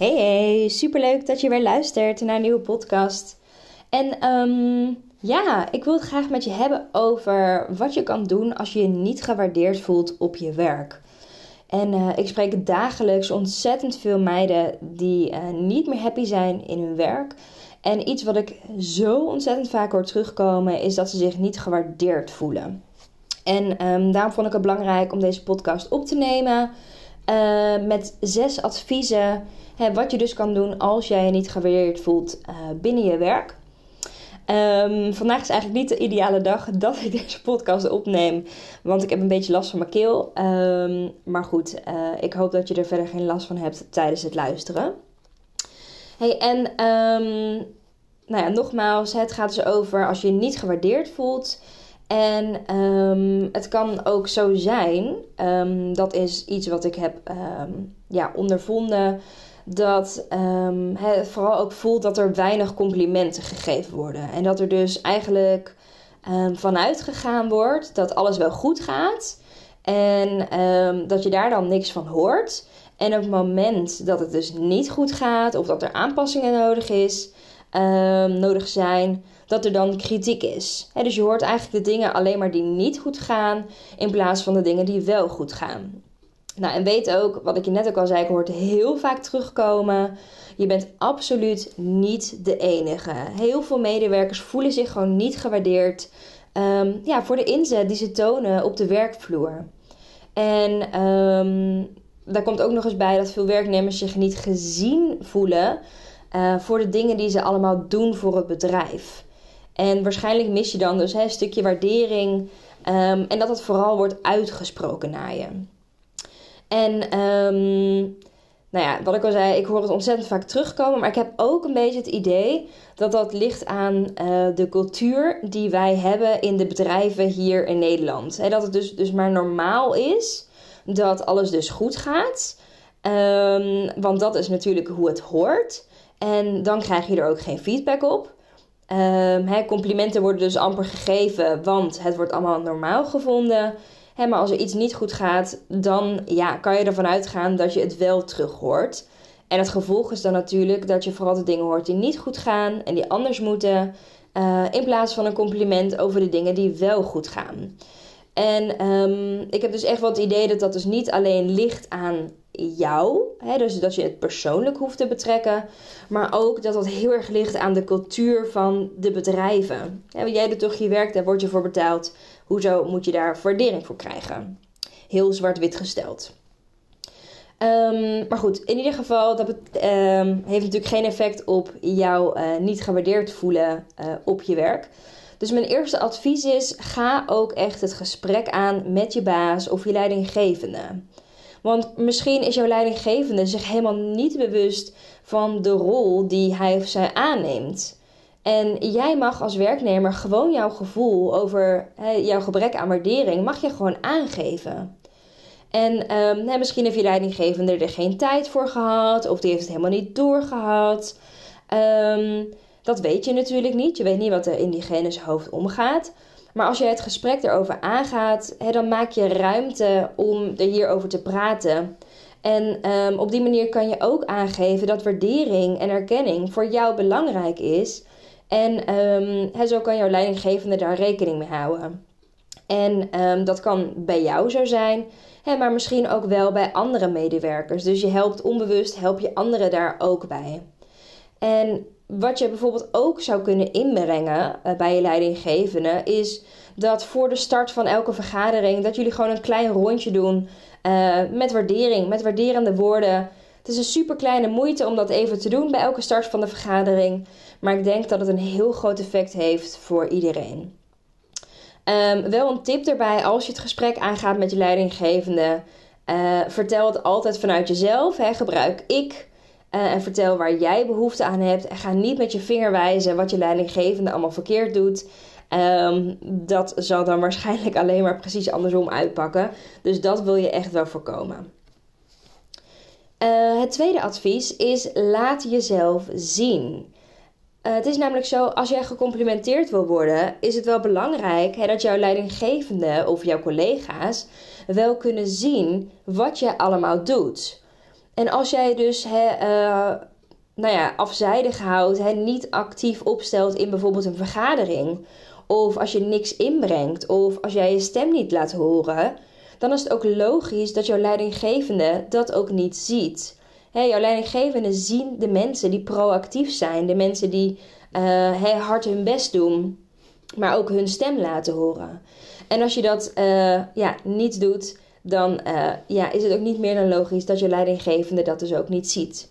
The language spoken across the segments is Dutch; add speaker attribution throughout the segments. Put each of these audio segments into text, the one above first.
Speaker 1: Hey hey, superleuk dat je weer luistert naar een nieuwe podcast. En um, ja, ik wil het graag met je hebben over wat je kan doen als je je niet gewaardeerd voelt op je werk. En uh, ik spreek dagelijks ontzettend veel meiden die uh, niet meer happy zijn in hun werk. En iets wat ik zo ontzettend vaak hoor terugkomen is dat ze zich niet gewaardeerd voelen. En um, daarom vond ik het belangrijk om deze podcast op te nemen. Uh, met zes adviezen hè, wat je dus kan doen als jij je niet gewaardeerd voelt binnen je werk. Um, vandaag is eigenlijk niet de ideale dag dat ik deze podcast opneem. Want ik heb een beetje last van mijn keel. Um, maar goed, uh, ik hoop dat je er verder geen last van hebt tijdens het luisteren. Hey, en um, nou ja, nogmaals, het gaat dus over als je je niet gewaardeerd voelt. En het kan ook zo zijn, dat is iets wat ik heb ja, ondervonden dat het vooral ook voelt dat er weinig complimenten gegeven worden. En dat er dus eigenlijk vanuit gegaan wordt dat alles wel goed gaat. En dat je daar dan niks van hoort. En op het moment dat het dus niet goed gaat, of dat er aanpassingen nodig, is, nodig zijn, dat er dan kritiek is. Dus je hoort eigenlijk de dingen alleen maar die niet goed gaan, in plaats van de dingen die wel goed gaan. Nou, en weet ook, wat ik je net ook al zei, ik hoort heel vaak terugkomen. Je bent absoluut niet de enige. Heel veel medewerkers voelen zich gewoon niet gewaardeerd um, ja, voor de inzet die ze tonen op de werkvloer. En um, daar komt ook nog eens bij dat veel werknemers zich niet gezien voelen uh, voor de dingen die ze allemaal doen voor het bedrijf. En waarschijnlijk mis je dan dus hè, een stukje waardering um, en dat het vooral wordt uitgesproken naar je. En um, nou ja, wat ik al zei, ik hoor het ontzettend vaak terugkomen. Maar ik heb ook een beetje het idee dat dat ligt aan uh, de cultuur die wij hebben in de bedrijven hier in Nederland. Dat het dus, dus maar normaal is dat alles dus goed gaat. Um, want dat is natuurlijk hoe het hoort. En dan krijg je er ook geen feedback op. Um, complimenten worden dus amper gegeven, want het wordt allemaal normaal gevonden maar als er iets niet goed gaat, dan ja, kan je ervan uitgaan dat je het wel terug hoort. En het gevolg is dan natuurlijk dat je vooral de dingen hoort die niet goed gaan en die anders moeten. Uh, in plaats van een compliment over de dingen die wel goed gaan. En um, ik heb dus echt wel het idee dat dat dus niet alleen ligt aan jou, hè, dus dat je het persoonlijk hoeft te betrekken, maar ook dat dat heel erg ligt aan de cultuur van de bedrijven. Ja, jij doet toch je werk, daar word je voor betaald. Hoezo moet je daar waardering voor krijgen? Heel zwart-wit gesteld. Um, maar goed, in ieder geval, dat um, heeft natuurlijk geen effect op jou uh, niet gewaardeerd voelen uh, op je werk. Dus mijn eerste advies is: ga ook echt het gesprek aan met je baas of je leidinggevende. Want misschien is jouw leidinggevende zich helemaal niet bewust van de rol die hij of zij aanneemt. En jij mag als werknemer gewoon jouw gevoel over jouw gebrek aan waardering, mag je gewoon aangeven. En hè, misschien heeft je leidinggevende er geen tijd voor gehad, of die heeft het helemaal niet doorgehad. Um, dat weet je natuurlijk niet. Je weet niet wat er in diegene's hoofd omgaat. Maar als je het gesprek erover aangaat, hè, dan maak je ruimte om er hierover te praten. En um, op die manier kan je ook aangeven dat waardering en erkenning voor jou belangrijk is. En um, zo kan jouw leidinggevende daar rekening mee houden. En um, dat kan bij jou zo zijn, hè, maar misschien ook wel bij andere medewerkers. Dus je helpt onbewust, help je anderen daar ook bij. En wat je bijvoorbeeld ook zou kunnen inbrengen uh, bij je leidinggevende is dat voor de start van elke vergadering dat jullie gewoon een klein rondje doen uh, met waardering, met waarderende woorden. Het is een super kleine moeite om dat even te doen bij elke start van de vergadering, maar ik denk dat het een heel groot effect heeft voor iedereen. Ehm, wel een tip erbij als je het gesprek aangaat met je leidinggevende. Uh, vertel het altijd vanuit jezelf. Hè. Gebruik ik. Uh, en vertel waar jij behoefte aan hebt. En ga niet met je vinger wijzen wat je leidinggevende allemaal verkeerd doet. Um, dat zal dan waarschijnlijk alleen maar precies andersom uitpakken. Dus dat wil je echt wel voorkomen. Uh, het tweede advies is laat jezelf zien. Uh, het is namelijk zo, als jij gecomplimenteerd wil worden, is het wel belangrijk hè, dat jouw leidinggevende of jouw collega's wel kunnen zien wat je allemaal doet. En als jij dus hè, uh, nou ja, afzijdig houdt, hè, niet actief opstelt in bijvoorbeeld een vergadering, of als je niks inbrengt, of als jij je stem niet laat horen, dan is het ook logisch dat jouw leidinggevende dat ook niet ziet. Jouw leidinggevende zien de mensen die proactief zijn, de mensen die uh, hard hun best doen, maar ook hun stem laten horen. En als je dat uh, ja, niet doet, dan uh, ja, is het ook niet meer dan logisch dat je leidinggevende dat dus ook niet ziet.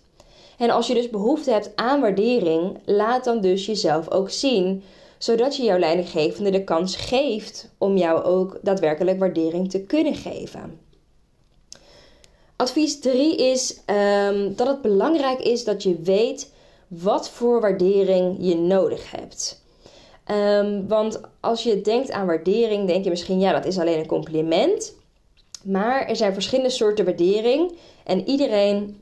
Speaker 1: En als je dus behoefte hebt aan waardering, laat dan dus jezelf ook zien, zodat je jouw leidinggevende de kans geeft om jou ook daadwerkelijk waardering te kunnen geven. Advies 3 is um, dat het belangrijk is dat je weet wat voor waardering je nodig hebt. Um, want als je denkt aan waardering, denk je misschien, ja, dat is alleen een compliment. Maar er zijn verschillende soorten waardering en iedereen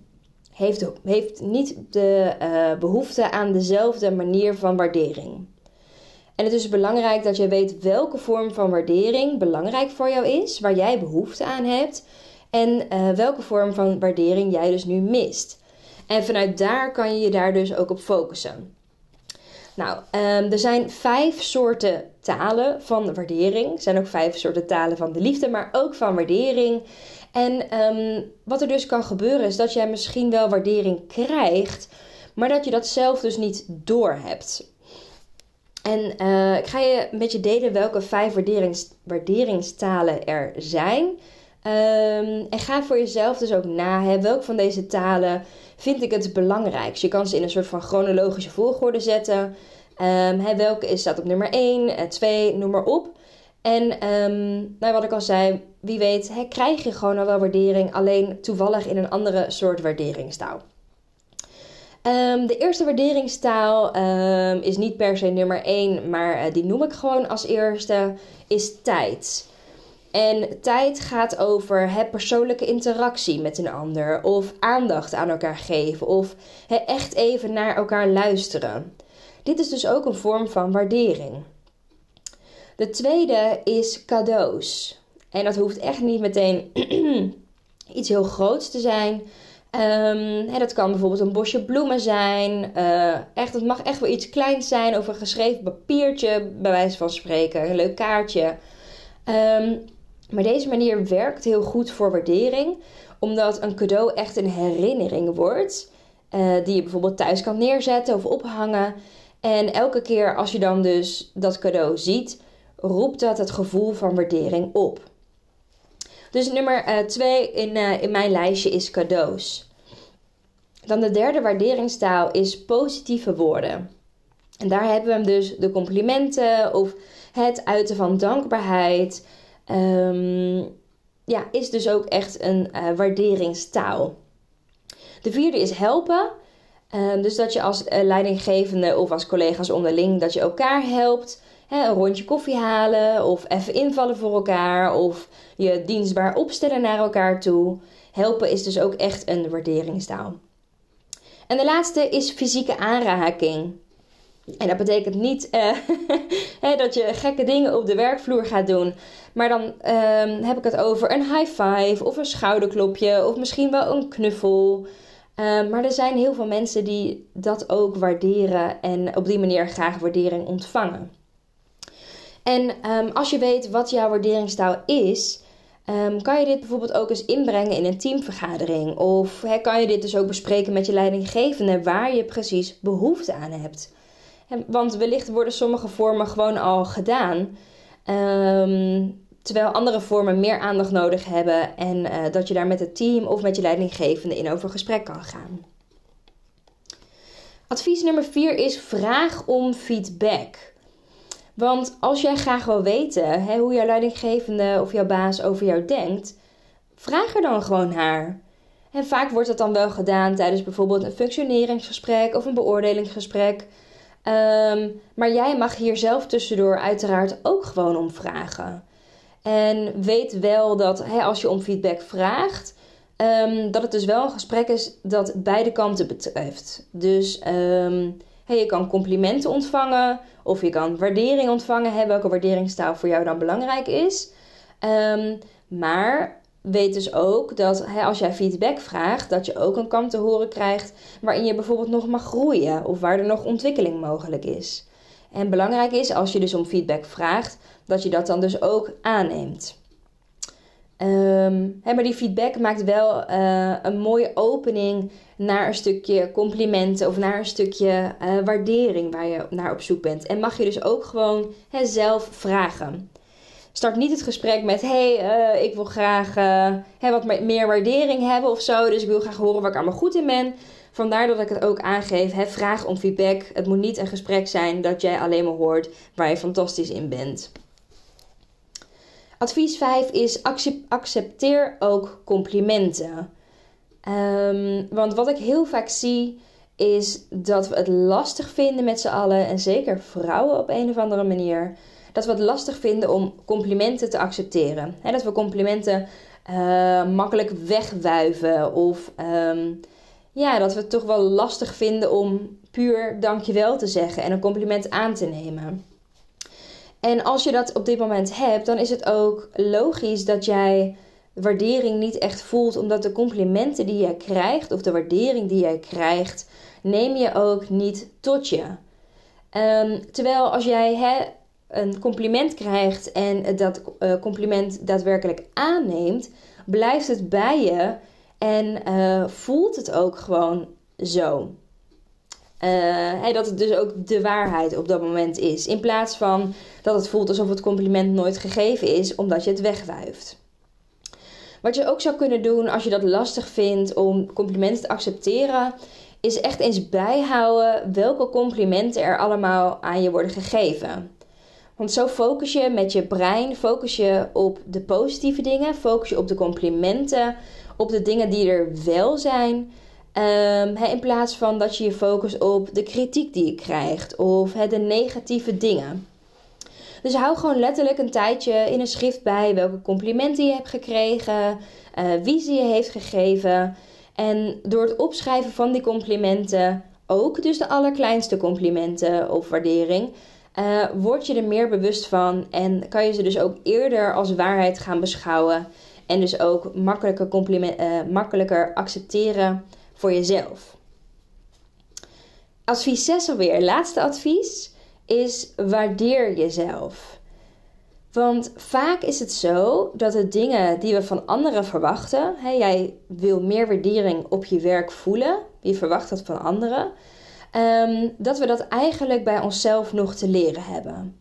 Speaker 1: heeft, heeft niet de uh, behoefte aan dezelfde manier van waardering. En het is belangrijk dat je weet welke vorm van waardering belangrijk voor jou is, waar jij behoefte aan hebt en uh, welke vorm van waardering jij dus nu mist. En vanuit daar kan je je daar dus ook op focussen. Nou, um, er zijn vijf soorten talen van waardering. Er zijn ook vijf soorten talen van de liefde, maar ook van waardering. En um, wat er dus kan gebeuren is dat jij misschien wel waardering krijgt, maar dat je dat zelf dus niet doorhebt. En uh, ik ga je een beetje delen welke vijf waarderings, waarderingstalen er zijn. Um, en ga voor jezelf dus ook na, hè, welke van deze talen vind ik het belangrijkst? Je kan ze in een soort van chronologische volgorde zetten. Um, hè, welke staat op nummer 1, 2, noem maar op. En um, nou, wat ik al zei, wie weet hè, krijg je gewoon al wel waardering, alleen toevallig in een andere soort waarderingstaal. De eerste waarderingstaal is niet per se nummer 1, maar uh, die noem ik gewoon als eerste, is tijd. En tijd gaat over hè, persoonlijke interactie met een ander, of aandacht aan elkaar geven, of hè, echt even naar elkaar luisteren. Dit is dus ook een vorm van waardering. De tweede is cadeaus. En dat hoeft echt niet meteen iets heel groots te zijn. Um, hè, dat kan bijvoorbeeld een bosje bloemen zijn. Uh, echt, het mag echt wel iets kleins zijn. Of een geschreven papiertje, bij wijze van spreken. Een leuk kaartje. Um, maar deze manier werkt heel goed voor waardering. Omdat een cadeau echt een herinnering wordt. Uh, die je bijvoorbeeld thuis kan neerzetten of ophangen. En elke keer als je dan dus dat cadeau ziet, roept dat het gevoel van waardering op. Dus nummer 2 uh, in, uh, in mijn lijstje is cadeaus. Dan de derde waarderingstaal is positieve woorden. En daar hebben we hem dus de complimenten of het uiten van dankbaarheid. Um, ja, is dus ook echt een uh, waarderingstaal. De vierde is helpen. Uh, dus dat je als uh, leidinggevende of als collega's onderling, dat je elkaar helpt. Een rondje koffie halen of even invallen voor elkaar of je dienstbaar opstellen naar elkaar toe. Helpen is dus ook echt een waarderingstaal. En de laatste is fysieke aanraking. En dat betekent niet uh, dat je gekke dingen op de werkvloer gaat doen. Maar dan um, heb ik het over een high five of een schouderklopje of misschien wel een knuffel. Um, maar er zijn heel veel mensen die dat ook waarderen en op die manier graag waardering ontvangen. En um, als je weet wat jouw waarderingstaal is, kan je dit bijvoorbeeld ook eens inbrengen in een teamvergadering. Of kan je dit dus ook bespreken met je leidinggevende waar je precies behoefte aan hebt. Want wellicht worden sommige vormen gewoon al gedaan. Um, terwijl andere vormen meer aandacht nodig hebben. En uh, dat je daar met het team of met je leidinggevende in over gesprek kan gaan. Advies nummer 4 is vraag om feedback. Want als jij graag wil weten hè, hoe jouw leidinggevende of jouw baas over jou denkt, vraag er dan gewoon naar. En vaak wordt dat dan wel gedaan tijdens bijvoorbeeld een functioneringsgesprek of een beoordelingsgesprek. Ehm, maar jij mag hier zelf tussendoor uiteraard ook gewoon om vragen. En weet wel dat als je om feedback vraagt, um, dat het dus wel een gesprek is dat beide kanten betreft. Dus um, je kan complimenten ontvangen of je kan waardering ontvangen, hè, welke waarderingstaal voor jou dan belangrijk is. maar weet dus ook dat hè, als jij feedback vraagt, dat je ook een kant te horen krijgt waarin je bijvoorbeeld nog mag groeien of waar er nog ontwikkeling mogelijk is. En belangrijk is als je dus om feedback vraagt, dat je dat dan dus ook aanneemt. Um, hè, maar die feedback maakt wel uh, een mooie opening naar een stukje complimenten of naar een stukje uh, waardering waar je naar op zoek bent. En mag je dus ook gewoon hè, zelf vragen. Start niet het gesprek met: hey, uh, ik wil graag hè, wat meer waardering hebben of zo. Dus ik wil graag horen waar ik allemaal goed in ben. Vandaar dat ik het ook aangeef: hè, vraag om feedback. Het moet niet een gesprek zijn dat jij alleen maar hoort waar je fantastisch in bent. Advies 5 is accepteer ook complimenten. Um, want wat ik heel vaak zie is dat we het lastig vinden met z'n allen, en zeker vrouwen op een of andere manier, dat we het lastig vinden om complimenten te accepteren. He, dat we complimenten uh, makkelijk wegwuiven of um, ja, dat we het toch wel lastig vinden om puur dankjewel te zeggen en een compliment aan te nemen. En als je dat op dit moment hebt, dan is het ook logisch dat jij waardering niet echt voelt, omdat de complimenten die jij krijgt of de waardering die jij krijgt, neem je ook niet tot je. Um, terwijl als jij hè, een compliment krijgt en dat uh, compliment daadwerkelijk aanneemt, blijft het bij je en uh, voelt het ook gewoon zo. Uh, dat het dus ook de waarheid op dat moment is. In plaats van dat het voelt alsof het compliment nooit gegeven is, omdat je het wegwuift. Wat je ook zou kunnen doen als je dat lastig vindt om complimenten te accepteren, is echt eens bijhouden welke complimenten er allemaal aan je worden gegeven. Want zo focus je met je brein, focus je op de positieve dingen, focus je op de complimenten, op de dingen die er wel zijn. Um, in plaats van dat je je focust op de kritiek die je krijgt of de negatieve dingen. Dus hou gewoon letterlijk een tijdje in een schrift bij welke complimenten je hebt gekregen, uh, wie ze je heeft gegeven. En door het opschrijven van die complimenten, ook dus de allerkleinste complimenten of waardering, uh, word je er meer bewust van en kan je ze dus ook eerder als waarheid gaan beschouwen. En dus ook makkelijker, uh, makkelijker accepteren voor jezelf. Advies 6 alweer, laatste advies, is waardeer jezelf. Want vaak is het zo dat de dingen die we van anderen verwachten, jij wil meer waardering op je werk voelen, je verwacht dat van anderen, um, dat we dat eigenlijk bij onszelf nog te leren hebben.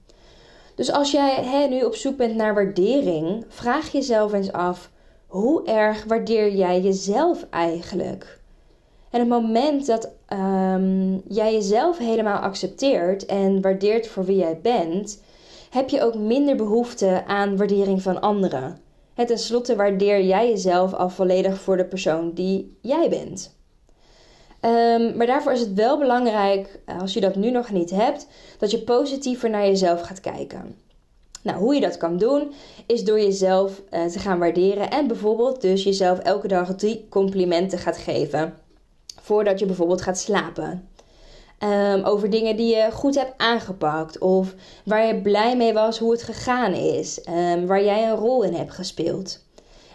Speaker 1: Dus als jij nu op zoek bent naar waardering, vraag jezelf eens af: hoe erg waardeer jij jezelf eigenlijk? En het moment dat um, jij jezelf helemaal accepteert en waardeert voor wie jij bent, heb je ook minder behoefte aan waardering van anderen. En tenslotte waardeer jij jezelf al volledig voor de persoon die jij bent. Um, maar daarvoor is het wel belangrijk, als je dat nu nog niet hebt, dat je positiever naar jezelf gaat kijken. Nou, hoe je dat kan doen, is door jezelf uh, te gaan waarderen en bijvoorbeeld dus jezelf elke dag drie complimenten gaat geven voordat je bijvoorbeeld gaat slapen. Um, over dingen die je goed hebt aangepakt of waar je blij mee was hoe het gegaan is, um, waar jij een rol in hebt gespeeld.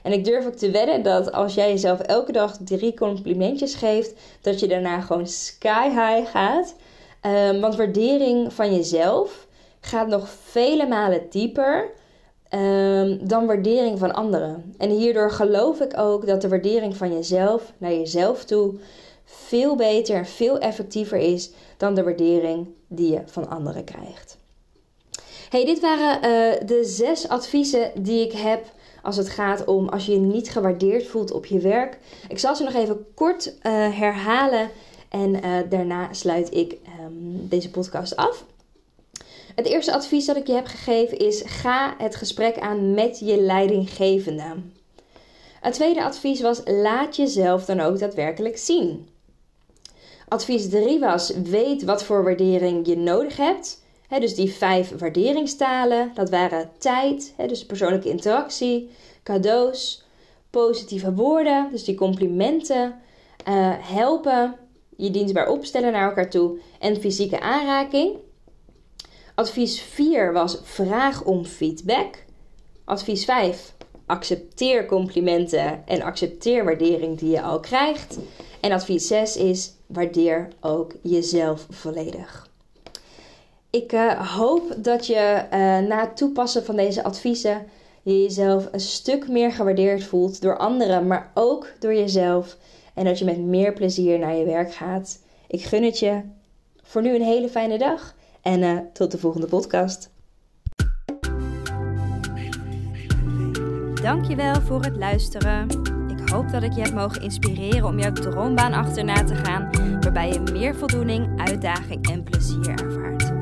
Speaker 1: En ik durf ook te wedden dat als jij jezelf elke dag drie complimentjes geeft, dat je daarna gewoon sky high gaat. Um, want waardering van jezelf gaat nog vele malen dieper dan waardering van anderen. En hierdoor geloof ik ook dat de waardering van jezelf naar jezelf toe veel beter en veel effectiever is dan de waardering die je van anderen krijgt. Hey, dit waren uh, de zes adviezen die ik heb als het gaat om als je je niet gewaardeerd voelt op je werk. Ik zal ze nog even kort uh, herhalen en uh, daarna sluit ik um, deze podcast af. Het eerste advies dat ik je heb gegeven is: ga het gesprek aan met je leidinggevende. Het tweede advies was: laat jezelf dan ook daadwerkelijk zien. Advies 3 was: weet wat voor waardering je nodig hebt. Dus die vijf waarderingstalen, dat waren tijd, dus persoonlijke interactie, cadeaus, positieve woorden, dus die complimenten, uh, helpen, je dienstbaar opstellen naar elkaar toe en fysieke aanraking. Advies 4 was vraag om feedback. Advies 5 accepteer complimenten en accepteer waardering die je al krijgt. En advies 6 is waardeer ook jezelf volledig. Ik uh, hoop dat je uh, na het toepassen van deze adviezen je jezelf een stuk meer gewaardeerd voelt door anderen, maar ook door jezelf. En dat je met meer plezier naar je werk gaat. Ik gun het je. Voor nu een hele fijne dag en uh, tot de volgende podcast.
Speaker 2: Dankjewel voor het luisteren. Ik hoop dat ik je heb mogen inspireren om jouw droombaan achterna te gaan, waarbij je meer voldoening, uitdaging en plezier ervaart.